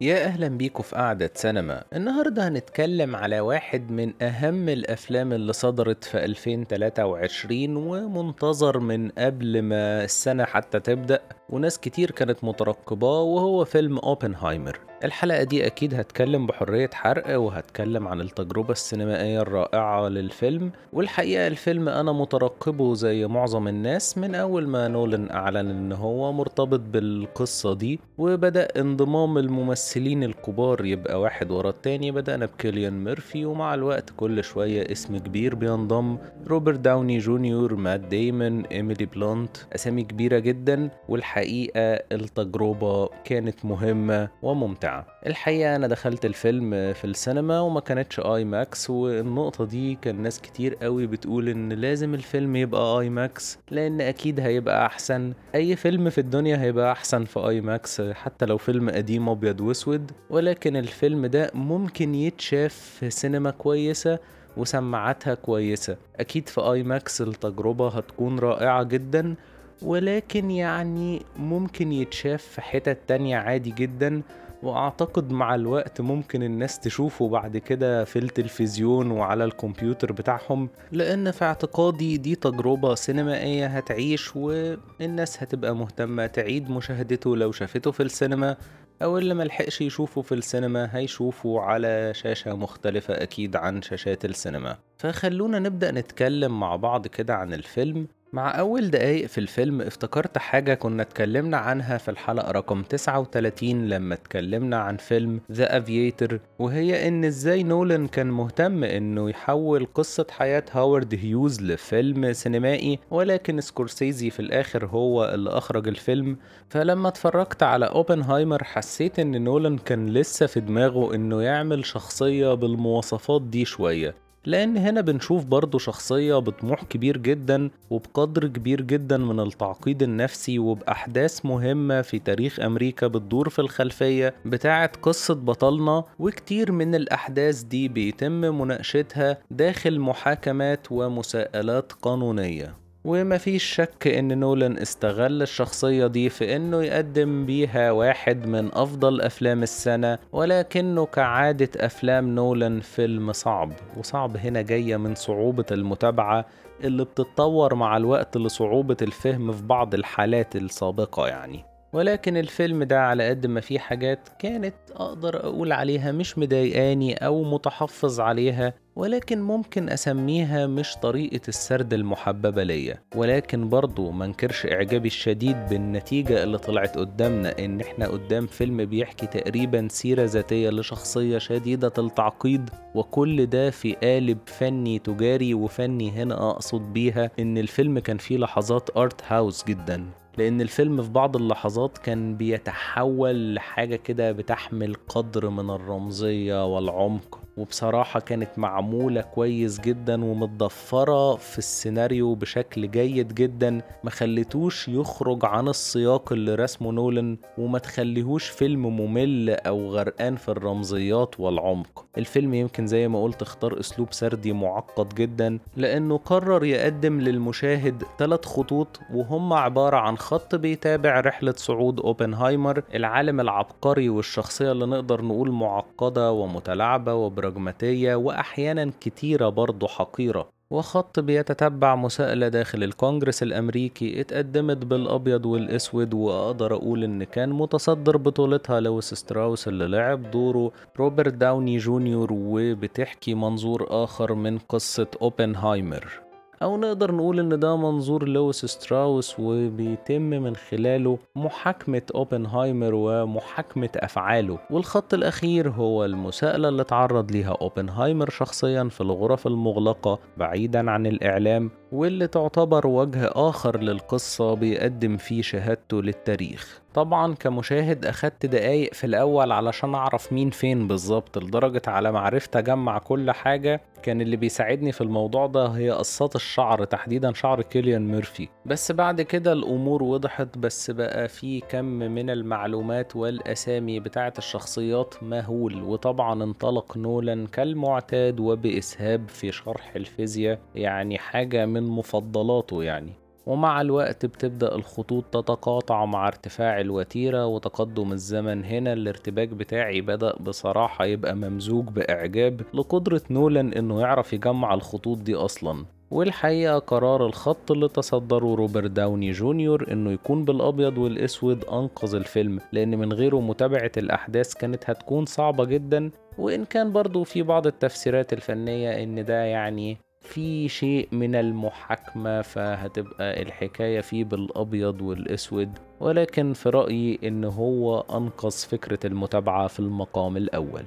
يا أهلا بيكم في قعدة سينما. النهاردة هنتكلم على واحد من أهم الأفلام اللي صدرت في 2023 ومنتظر من قبل ما السنة حتى تبدأ وناس كتير كانت مترقباه وهو فيلم أوبنهايمر. الحلقة دي أكيد هتكلم بحرية حرق وهتكلم عن التجربة السينمائية الرائعة للفيلم والحقيقة الفيلم أنا مترقبه زي معظم الناس من أول ما نولن أعلن إن هو مرتبط بالقصة دي وبدأ انضمام الممثلين الكبار يبقى واحد ورا التاني بدأنا بكيليان ميرفي ومع الوقت كل شوية اسم كبير بينضم روبرت داوني جونيور مات ديمون إيميلي بلونت أسامي كبيرة جدا والحقيقة التجربة كانت مهمة وممتعة. الحقيقة أنا دخلت الفيلم في السينما وما كانتش IMAX والنقطة دي كان ناس كتير قوي بتقول إن لازم الفيلم يبقى IMAX لأن أكيد هيبقى أحسن. أي فيلم في الدنيا هيبقى أحسن في IMAX حتى لو فيلم قديم أبيض وأسود. ولكن الفيلم ده ممكن يتشاف في سينما كويسة وسماعاتها كويسة. أكيد في آي ماكس التجربة هتكون رائعة جدا ولكن يعني ممكن يتشاف في حتت تانية عادي جدا. وأعتقد مع الوقت ممكن الناس تشوفه بعد كده في التلفزيون وعلى الكمبيوتر بتاعهم لأن في اعتقادي دي تجربة سينمائية هتعيش والناس هتبقى مهتمة تعيد مشاهدته لو شافته في السينما أو اللي ملحقش يشوفه في السينما هيشوفه على شاشة مختلفة أكيد عن شاشات السينما. فخلونا نبدأ نتكلم مع بعض كده عن الفيلم مع أول دقايق في الفيلم افتكرت حاجة كنا اتكلمنا عنها في الحلقة رقم 39 لما اتكلمنا عن فيلم The Aviator وهي إن إزاي نولان كان مهتم إنه يحول قصة حياة هاورد هيوز لفيلم سينمائي ولكن سكورسيزي في الآخر هو اللي أخرج الفيلم. فلما اتفرجت على أوبنهايمر حسيت إن نولان كان لسه في دماغه إنه يعمل شخصية بالمواصفات دي شوية. لأن هنا بنشوف برضه شخصية بطموح كبير جدا وبقدر كبير جدا من التعقيد النفسي وبأحداث مهمة في تاريخ أمريكا بتدور في الخلفية بتاعة قصة بطلنا وكتير من الأحداث دي بيتم مناقشتها داخل محاكمات ومساءلات قانونية. ومفيش شك إن نولان استغل الشخصية دي في إنه يقدم بيها واحد من أفضل أفلام السنة ولكنه كعادة أفلام نولان فيلم صعب وصعب هنا جاية من صعوبة المتابعة اللي بتتطور مع الوقت لصعوبة الفهم في بعض الحالات السابقة يعني. ولكن الفيلم ده على قد ما فيه حاجات كانت أقدر أقول عليها مش مضايقاني أو متحفظ عليها ولكن ممكن أسميها مش طريقة السرد المحببة ليا. ولكن برضو منكرش إعجابي الشديد بالنتيجة اللي طلعت قدامنا إن إحنا قدام فيلم بيحكي تقريبا سيرة ذاتية لشخصية شديدة التعقيد وكل ده في قالب فني تجاري وفني هنا أقصد بيها إن الفيلم كان فيه لحظات أرت هاوس جدا. لأن الفيلم في بعض اللحظات كان بيتحول لحاجة كده بتحمل قدر من الرمزية والعمق. وبصراحة كانت معمولة كويس جدا ومتضفرة في السيناريو بشكل جيد جدا. ما خليتوش يخرج عن السياق اللي رسمه نولن وما تخليهوش فيلم ممل أو غرقان في الرمزيات والعمق. الفيلم يمكن زي ما قلت اختار أسلوب سردي معقد جدا لأنه قرر يقدم للمشاهد ثلاث خطوط وهم عبارة عن خط بيتابع رحلة صعود أوبنهايمر العالم العبقري والشخصية اللي نقدر نقول معقدة ومتلاعبة وبراجماتية وأحيانا كتيرة برضه حقيرة. وخط بيتتبع مساءلة داخل الكونجرس الأمريكي. اتقدمت بالأبيض والأسود وأقدر أقول إن كان متصدر بطولتها لويس ستراوس اللي لعب دوره روبرت داوني جونيور. وبتحكي منظور آخر من قصة أوبنهايمر. أو نقدر نقول إن ده منظور لويس ستراوس وبيتم من خلاله محاكمة أوبنهايمر ومحاكمة أفعاله. والخط الأخير هو المساءلة اللي تعرض ليها أوبنهايمر شخصيا في الغرف المغلقة بعيدا عن الإعلام. واللي تعتبر وجه آخر للقصة بيقدم فيه شهادته للتاريخ. طبعا كمشاهد أخدت دقايق في الأول علشان أعرف مين فين بالظبط لدرجة على ما عرفت أجمع كل حاجة كان اللي بيساعدني في الموضوع ده هي قصات الشعر تحديدا شعر كيليان ميرفي. بس بعد كده الأمور وضحت بس بقى في كم من المعلومات والأسامي بتاعة الشخصيات مهول وطبعا انطلق نولان كالمعتاد وبإسهاب في شرح الفيزياء يعني حاجة من مفضلاته يعني. ومع الوقت بتبدأ الخطوط تتقاطع مع ارتفاع الوتيرة وتقدم الزمن هنا. الارتباك بتاعي بدأ بصراحة يبقى ممزوج بإعجاب لقدرة نولان إنه يعرف يجمع الخطوط دي أصلا. والحقيقة قرار الخط اللي تصدره روبرت داوني جونيور إنه يكون بالأبيض والأسود أنقذ الفيلم لأن من غيره متابعة الأحداث كانت هتكون صعبة جدا. وإن كان برضو في بعض التفسيرات الفنية إن ده يعني في شيء من المحاكمة فهتبقى الحكاية فيه بالأبيض والأسود. ولكن في رأيي إن هو أنقذ فكرة المتابعة في المقام الأول.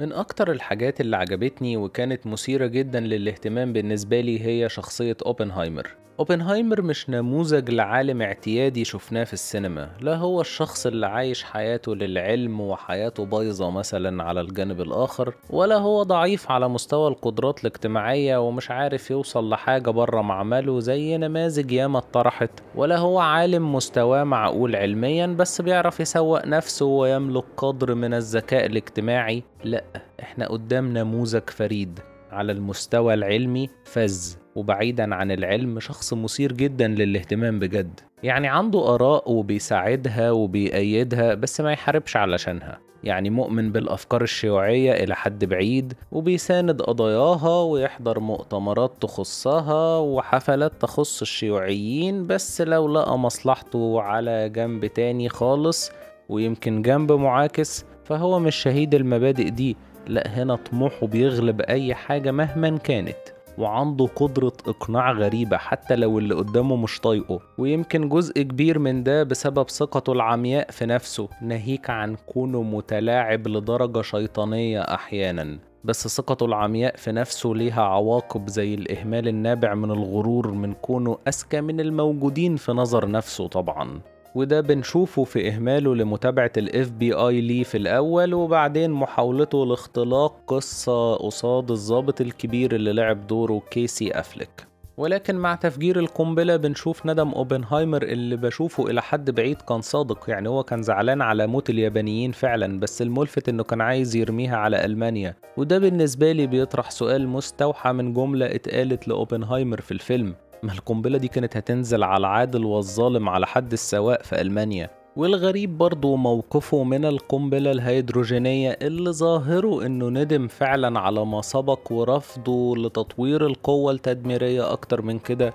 من أكتر الحاجات اللي عجبتني وكانت مثيرة جدا للاهتمام بالنسبة لي هي شخصية أوبنهايمر. أوبنهايمر مش نموذج لعالم اعتيادي شفناه في السينما لا هو الشخص اللي عايش حياته للعلم وحياته بايظة مثلا على الجانب الآخر ولا هو ضعيف على مستوى القدرات الاجتماعية ومش عارف يوصل لحاجة بره معمله زي نماذج ياما اتطرحت ولا هو عالم مستواه معقول علميا بس بيعرف يسوق نفسه ويملك قدر من الذكاء الاجتماعي لأ إحنا قدام نموذج فريد على المستوى العلمي فز وبعيدا عن العلم شخص مثير جدا للاهتمام بجد. يعني عنده آراء وبيساعدها وبيأيدها بس ما يحاربش علشانها. يعني مؤمن بالأفكار الشيوعية إلى حد بعيد وبيساند قضاياها ويحضر مؤتمرات تخصها وحفلات تخص الشيوعيين بس لو لقى مصلحته على جنب تاني خالص ويمكن جنب معاكس فهو مش شهيد المبادئ دي. لا هنا طموحه بيغلب أي حاجة مهما كانت. وعنده قدرة إقناع غريبة حتى لو اللي قدامه مش طايقه. ويمكن جزء كبير من ده بسبب ثقته العمياء في نفسه ناهيك عن كونه متلاعب لدرجة شيطانية أحيانا. بس ثقته العمياء في نفسه ليها عواقب زي الإهمال النابع من الغرور من كونه أذكى من الموجودين في نظر نفسه طبعا. وده بنشوفه في إهماله لمتابعة بي اي ليه في الأول وبعدين محاولته لاختلاق قصة قصاد الضابط الكبير اللي لعب دوره كيسي أفليك. ولكن مع تفجير القنبلة بنشوف ندم أوبنهايمر اللي بشوفه إلى حد بعيد كان صادق يعني هو كان زعلان على موت اليابانيين فعلا بس الملفت إنه كان عايز يرميها على ألمانيا. وده بالنسبة لي بيطرح سؤال مستوحى من جملة اتقالت لأوبنهايمر في الفيلم. ما القنبلة دي كانت هتنزل على العادل والظالم على حد السواء في ألمانيا. والغريب برضه موقفه من القنبلة الهيدروجينية اللي ظاهره إنه ندم فعلا على ما سبق ورفضه لتطوير القوة التدميرية أكتر من كده.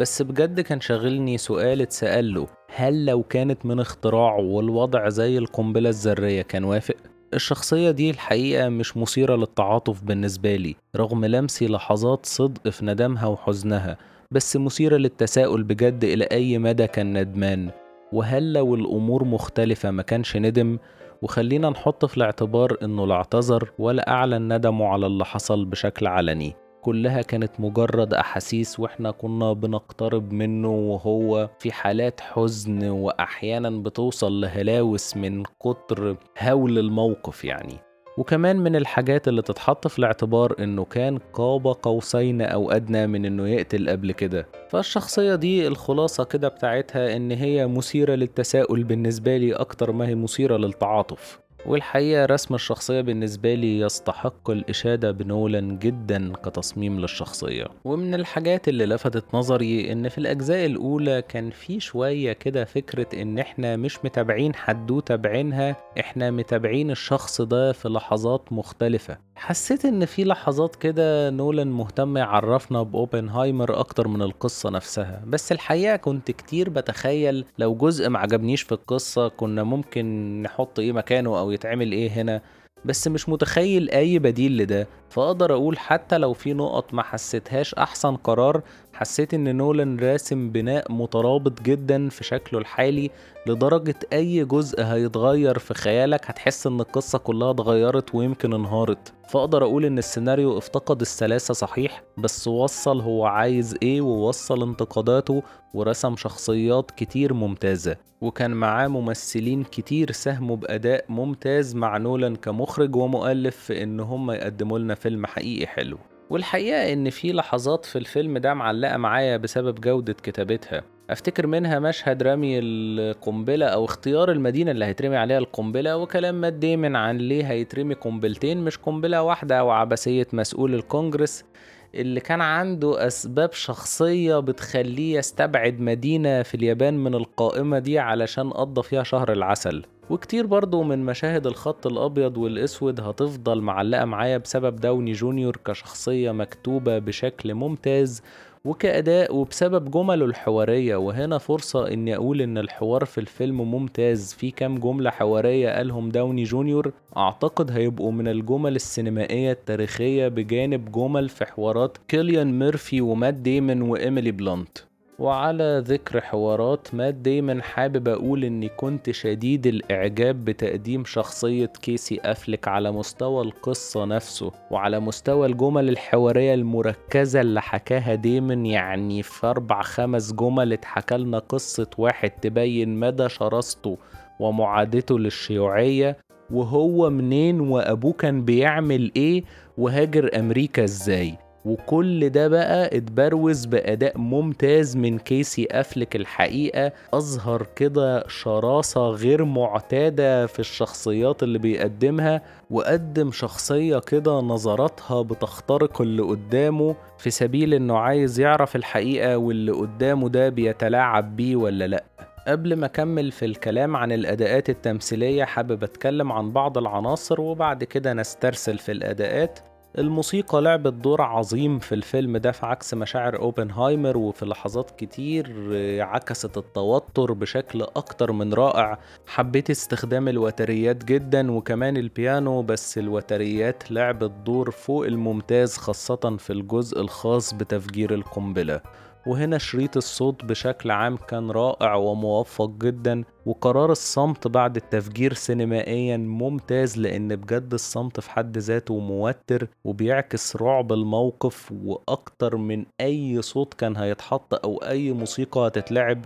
بس بجد كان شاغلني سؤال اتسأله هل لو كانت من اختراعه والوضع زي القنبلة الذرية كان وافق؟ الشخصية دي الحقيقة مش مثيرة للتعاطف بالنسبة لي رغم لمسي لحظات صدق في ندمها وحزنها. بس مثيرة للتساؤل بجد إلى أي مدى كان ندمان؟ وهل لو الأمور مختلفة ما كانش ندم؟ وخلينا نحط في الاعتبار إنه لا اعتذر ولا أعلن ندمه على اللي حصل بشكل علني. كلها كانت مجرد أحاسيس وإحنا كنا بنقترب منه وهو في حالات حزن وأحيانا بتوصل لهلاوس من كتر هول الموقف يعني. وكمان من الحاجات اللي تتحط في الاعتبار إنه كان قاب قوسين أو أدنى من إنه يقتل قبل كده. فالشخصية دي الخلاصة كده بتاعتها إن هي مثيرة للتساؤل بالنسبة لي أكتر ما هي مثيرة للتعاطف. والحقيقة رسم الشخصية بالنسبة لي يستحق الإشادة بنولان جدا كتصميم للشخصية. ومن الحاجات اللي لفتت نظري إن في الأجزاء الأولى كان في شوية كده فكرة إن إحنا مش متابعين حدوتة بعينها إحنا متابعين الشخص ده في لحظات مختلفة. حسيت إن في لحظات كده نولان مهتم يعرفنا بأوبنهايمر أكتر من القصة نفسها. بس الحقيقة كنت كتير بتخيل لو جزء معجبنيش في القصة كنا ممكن نحط إيه مكانه أو يتعمل إيه هنا بس مش متخيل أي بديل لده. فأقدر أقول حتى لو في نقط ما حسيتهاش أحسن قرار حسيت إن نولان راسم بناء مترابط جدا في شكله الحالي لدرجة أي جزء هيتغير في خيالك هتحس إن القصة كلها اتغيرت ويمكن انهارت. فأقدر أقول إن السيناريو افتقد السلاسة صحيح بس وصل هو عايز إيه ووصل انتقاداته ورسم شخصيات كتير ممتازة. وكان معاه ممثلين كتير ساهموا بأداء ممتاز مع نولان كمخرج ومؤلف في إن هم يقدموا لنا فيلم حقيقي حلو. والحقيقة إن في لحظات في الفيلم ده معلقة معايا بسبب جودة كتابتها. أفتكر منها مشهد رمي القنبلة أو اختيار المدينة اللي هيترمي عليها القنبلة وكلام مات ديمن عن ليه هيترمي قنبلتين مش قنبلة واحدة وعبثية مسؤول الكونجرس اللي كان عنده أسباب شخصية بتخليه يستبعد مدينة في اليابان من القائمة دي علشان قضى فيها شهر العسل. وكتير برضو من مشاهد الخط الأبيض والأسود هتفضل معلقة معايا بسبب داوني جونيور كشخصية مكتوبة بشكل ممتاز وكأداء وبسبب جمله الحوارية وهنا فرصة إني أقول إن الحوار في الفيلم ممتاز. في كام جملة حوارية قالهم داوني جونيور. أعتقد هيبقوا من الجمل السينمائية التاريخية بجانب جمل في حوارات كيليان ميرفي ومات ديمون وإيميلي بلانت. وعلى ذكر حوارات مات دايما حابب أقول إني كنت شديد الإعجاب بتقديم شخصية كيسي أفلك على مستوى القصة نفسه وعلى مستوى الجمل الحوارية المركزة اللي حكاها دايما يعني في أربع خمس جمل اتحكى لنا قصة واحد تبين مدى شراسته ومعادته للشيوعية وهو منين وأبوه كان بيعمل إيه وهاجر أمريكا إزاي. وكل ده بقى اتبروز بأداء ممتاز من كيسي أفلك الحقيقة. أظهر كده شراسة غير معتادة في الشخصيات اللي بيقدمها وقدم شخصية كده نظراتها بتخترق اللي قدامه في سبيل إنه عايز يعرف الحقيقة واللي قدامه ده بيتلاعب بيه ولا لأ. قبل ما أكمل في الكلام عن الأداءات التمثيلية حابب أتكلم عن بعض العناصر وبعد كده نسترسل في الأداءات. الموسيقى لعبت دور عظيم في الفيلم ده في عكس مشاعر أوبنهايمر وفي لحظات كتير عكست التوتر بشكل أكتر من رائع. حبيت استخدام الوتريات جدا وكمان البيانو بس الوتريات لعبت دور فوق الممتاز خاصة في الجزء الخاص بتفجير القنبلة. وهنا شريط الصوت بشكل عام كان رائع وموفق جدا وقرار الصمت بعد التفجير سينمائيا ممتاز لأن بجد الصمت في حد ذاته موتر وبيعكس رعب الموقف وأكتر من أي صوت كان هيتحط أو أي موسيقى هتتلعب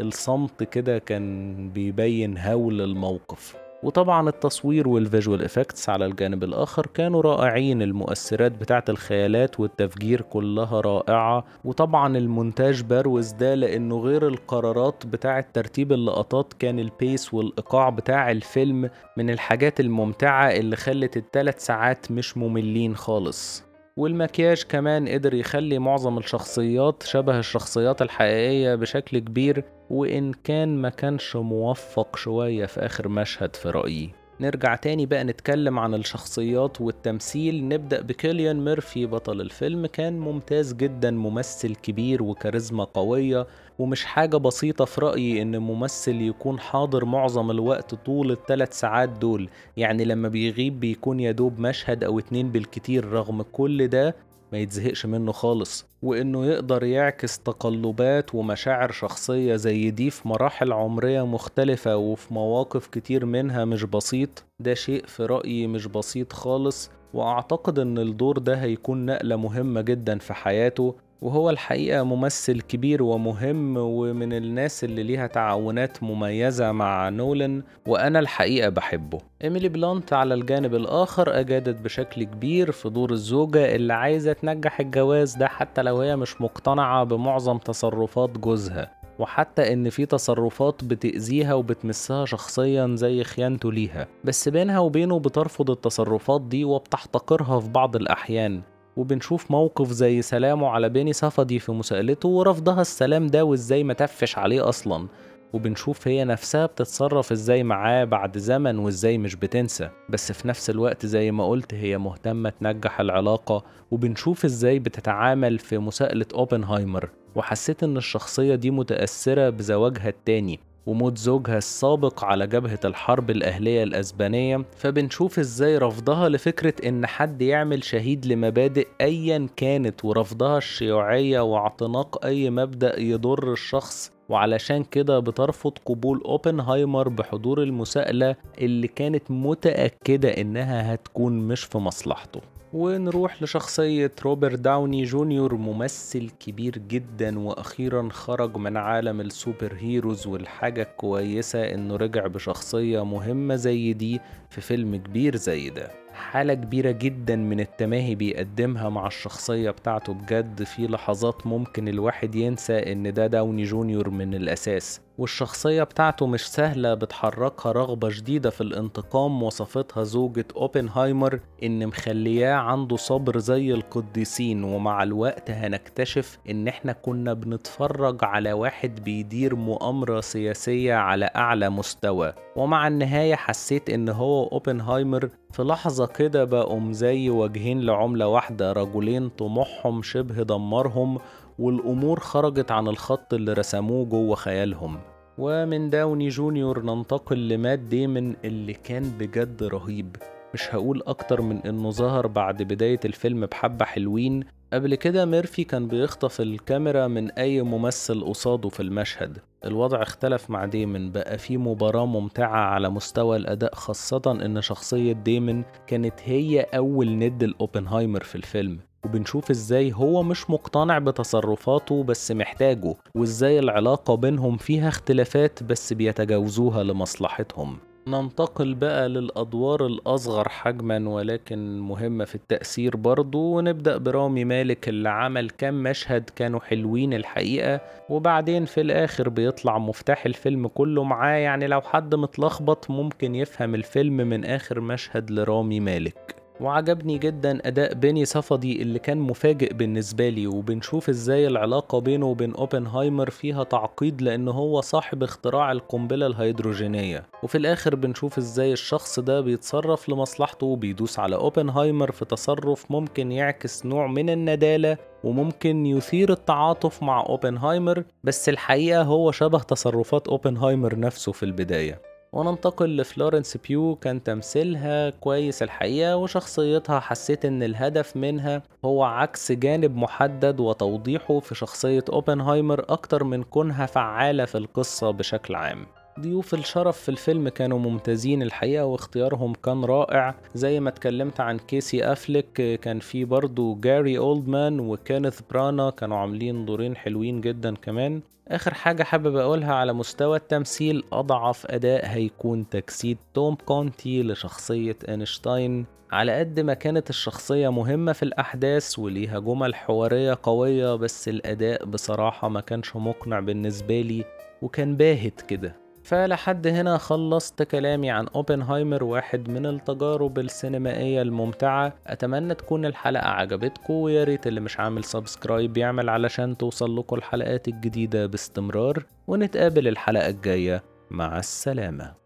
الصمت كده كان بيبين هول الموقف. وطبعا التصوير وال visual effects على الجانب الآخر كانوا رائعين. المؤثرات بتاعه الخيالات والتفجير كلها رائعة. وطبعا المونتاج بروز ده لأنه غير القرارات بتاعه ترتيب اللقطات كان ال pace والإيقاع بتاع الفيلم من الحاجات الممتعة اللي خلت الثلاث ساعات مش مملين خالص. والمكياج كمان قدر يخلي معظم الشخصيات شبه الشخصيات الحقيقية بشكل كبير وإن كان ما كانش موفق شوية في آخر مشهد في رأيي. نرجع تاني بقى نتكلم عن الشخصيات والتمثيل. نبدأ بكيليان ميرفي بطل الفيلم. كان ممتاز جدا ممثل كبير وكاريزما قوية ومش حاجة بسيطة في رأيي إن ممثل يكون حاضر معظم الوقت طول الثلاث ساعات دول. يعني لما بيغيب بيكون يدوب مشهد أو اتنين بالكتير رغم كل ده ما يتزهقش منه خالص وإنه يقدر يعكس تقلبات ومشاعر شخصية زي دي في مراحل عمرية مختلفة وفي مواقف كتير منها مش بسيط. ده شيء في رأيي مش بسيط خالص وأعتقد إن الدور ده هيكون نقلة مهمة جدا في حياته. وهو الحقيقة ممثل كبير ومهم ومن الناس اللي ليها تعاونات مميزة مع نولان وأنا الحقيقة بحبه. إيميلي بلانت على الجانب الآخر أجادت بشكل كبير في دور الزوجة اللي عايزة تنجح الجواز ده حتى لو هي مش مقتنعة بمعظم تصرفات جوزها. وحتى إن في تصرفات بتأذيها وبتمسها شخصيا زي خيانته ليها. بس بينها وبينه بترفض التصرفات دي وبتحتقرها في بعض الأحيان. وبنشوف موقف زي سلامه على بيني صفدي في مساءلته ورفضها السلام ده وإزاي ما تفش عليه أصلا. وبنشوف هي نفسها بتتصرف إزاي معاه بعد زمن وإزاي مش بتنسى. بس في نفس الوقت زي ما قلت هي مهتمة تنجح العلاقة. وبنشوف إزاي بتتعامل في مساءلة أوبنهايمر. وحسيت إن الشخصية دي متأثرة بزواجها التاني. وموت زوجها السابق على جبهة الحرب الأهلية الأسبانية فبنشوف إزاي رفضها لفكرة إن حد يعمل شهيد لمبادئ أيا كانت ورفضها الشيوعية واعتناق أي مبدأ يضر الشخص وعلشان كده بترفض قبول أوبنهايمر بحضور المساءلة اللي كانت متأكدة إنها هتكون مش في مصلحته. ونروح لشخصية روبرت داوني جونيور ممثل كبير جدا وأخيرا خرج من عالم ال super heroes والحاجة الكويسة إنه رجع بشخصية مهمة زي دي في فيلم كبير زي ده. حالة كبيرة جدا من التماهي بيقدمها مع الشخصية بتاعته بجد في لحظات ممكن الواحد ينسى إن ده داوني جونيور من الأساس. والشخصية بتاعته مش سهلة بتحركها رغبة شديدة في الانتقام وصفتها زوجة أوبنهايمر إن مخلياه عنده صبر زي القديسين ومع الوقت هنكتشف إن إحنا كنا بنتفرج على واحد بيدير مؤامرة سياسية على أعلى مستوى. ومع النهاية حسيت إن هو أوبنهايمر في لحظة كده بقوا زي وجهين لعملة واحدة رجلين طموحهم شبه دمرهم والأمور خرجت عن الخط اللي رسموه جوه خيالهم. ومن داوني جونيور ننتقل لمات ديمن اللي كان بجد رهيب. مش هقول أكتر من إنه ظهر بعد بداية الفيلم بحبة حلوين. قبل كده ميرفي كان بيخطف الكاميرا من أي ممثل قصاده في المشهد. الوضع اختلف مع ديمن بقى في مباراة ممتعة على مستوى الأداء خاصة إن شخصية ديمن كانت هي أول ند الأوبنهايمر في الفيلم. وبنشوف إزاي هو مش مقتنع بتصرفاته بس محتاجه وإزاي العلاقة بينهم فيها اختلافات بس بيتجاوزوها لمصلحتهم. ننتقل بقى للأدوار الأصغر حجما ولكن مهمة في التأثير برضو ونبدأ برامي مالك اللي عمل كام مشهد كانوا حلوين الحقيقة وبعدين في الآخر بيطلع مفتاح الفيلم كله معاه يعني لو حد متلخبط ممكن يفهم الفيلم من آخر مشهد لرامي مالك. وعجبني جدا أداء بيني صفدي اللي كان مفاجئ بالنسبة لي وبنشوف إزاي العلاقة بينه وبين أوبنهايمر فيها تعقيد لأن هو صاحب اختراع القنبلة الهيدروجينية. وفي الآخر بنشوف إزاي الشخص ده بيتصرف لمصلحته وبيدوس على أوبنهايمر في تصرف ممكن يعكس نوع من الندالة وممكن يثير التعاطف مع أوبنهايمر بس الحقيقة هو شبه تصرفات أوبنهايمر نفسه في البداية. وننتقل لفلورنس بيو كان تمثيلها كويس الحقيقة وشخصيتها حسيت إن الهدف منها هو عكس جانب محدد وتوضيحه في شخصية أوبنهايمر أكتر من كونها فعالة في القصة بشكل عام. ضيوف الشرف في الفيلم كانوا ممتازين الحقيقة واختيارهم كان رائع. زي ما اتكلمت عن كيسي أفليك كان في برضو جاري أولدمان وكينيث برانا كانوا عاملين دورين حلوين جدا كمان. آخر حاجة حابب أقولها على مستوى التمثيل أضعف أداء هيكون تجسيد توم كونتي لشخصية أينشتاين. على قد ما كانت الشخصية مهمة في الأحداث وليها جمل حوارية قوية بس الأداء بصراحة ما كانش مقنع بالنسبة لي وكان باهت كده. فلحد هنا خلصت كلامي عن أوبنهايمر واحد من التجارب السينمائية الممتعة. أتمنى تكون الحلقة عجبتكم ويا ريت اللي مش عامل subscribe يعمل علشان توصل لكم الحلقات الجديدة باستمرار. ونتقابل الحلقة الجاية. مع السلامة.